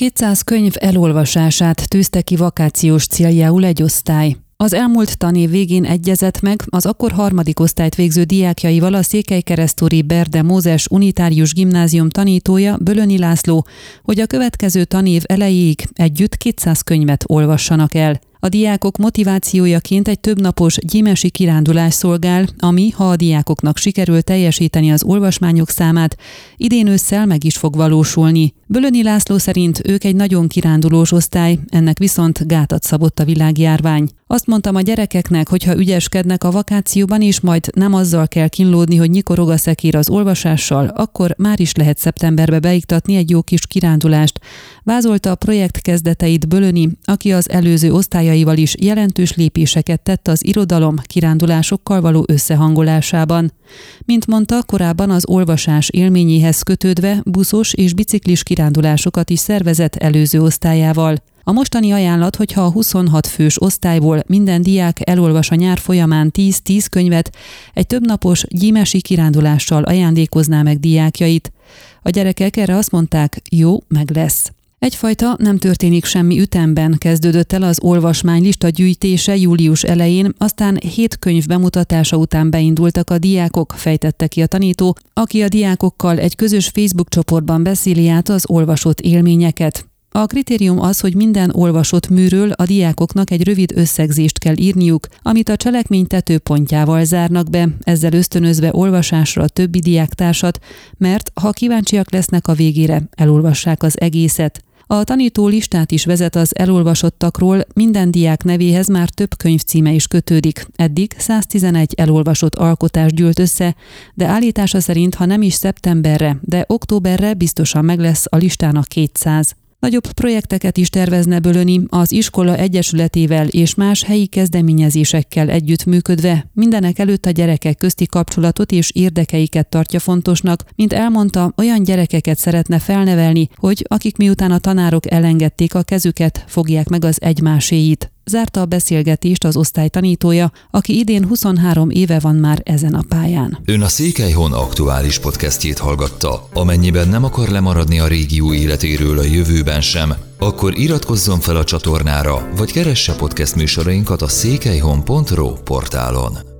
200 könyv elolvasását tűzte ki vakációs céljául egy osztály. Az elmúlt tanév végén egyezett meg az akkor harmadik osztályt végző diákjaival a Székelykeresztúri Berde Mózes Unitárius Gimnázium tanítója Bölöni László, hogy a következő tanév elejéig együtt 200 könyvet olvassanak el. A diákok motivációjaként egy többnapos gyimesi kirándulás szolgál, ami, ha a diákoknak sikerül teljesíteni az olvasmányok számát, idén ősszel meg is fog valósulni. Bölöni László szerint ők egy nagyon kirándulós osztály, ennek viszont gátat szabott a világjárvány. Azt mondtam a gyerekeknek, hogy ha ügyeskednek a vakációban is, majd nem azzal kell kínlódni, hogy nyikorog a szekér az olvasással, akkor már is lehet szeptemberbe beiktatni egy jó kis kirándulást. Vázolta a projekt kezdeteit Bölöni, aki az előző osztályaival is jelentős lépéseket tett az irodalom kirándulásokkal való összehangolásában. Mint mondta, korábban az olvasás élményéhez kötődve buszos és biciklis kirándulásokat is szervezett előző osztályával. A mostani ajánlat, hogyha a 26 fős osztályból minden diák elolvas a nyár folyamán 10-10 könyvet, egy többnapos gyímesi kirándulással ajándékozná meg diákjait. A gyerekek erre azt mondták, jó, meg lesz. Egyfajta nem történik semmi ütemben kezdődött el az olvasmány lista gyűjtése július elején, aztán hét könyv bemutatása után beindultak a diákok, fejtette ki a tanító, aki a diákokkal egy közös Facebook csoportban beszéli át az olvasott élményeket. A kritérium az, hogy minden olvasott műről a diákoknak egy rövid összegzést kell írniuk, amit a cselekmény tetőpontjával zárnak be, ezzel ösztönözve olvasásra a többi diáktársat, mert ha kíváncsiak lesznek a végére, elolvassák az egészet. A tanító listát is vezet az elolvasottakról, minden diák nevéhez már több könyvcíme is kötődik. Eddig 111 elolvasott alkotás gyűlt össze, de állítása szerint, ha nem is szeptemberre, de októberre biztosan meg lesz a listának 200. Nagyobb projekteket is tervezne Bölöni az iskola egyesületével és más helyi kezdeményezésekkel együttműködve, mindenek előtt a gyerekek közti kapcsolatot és érdekeiket tartja fontosnak, mint elmondta, olyan gyerekeket szeretne felnevelni, hogy akik miután a tanárok elengedték a kezüket, fogják meg az egymáséit. Zárta a beszélgetést az osztály tanítója, aki idén 23 éve van már ezen a pályán. Ön a Székelyhon aktuális podcastjét hallgatta. Amennyiben nem akar lemaradni a régió életéről a jövőben sem, akkor iratkozzon fel a csatornára, vagy keresse podcast műsorainkat a székelyhon.pro portálon.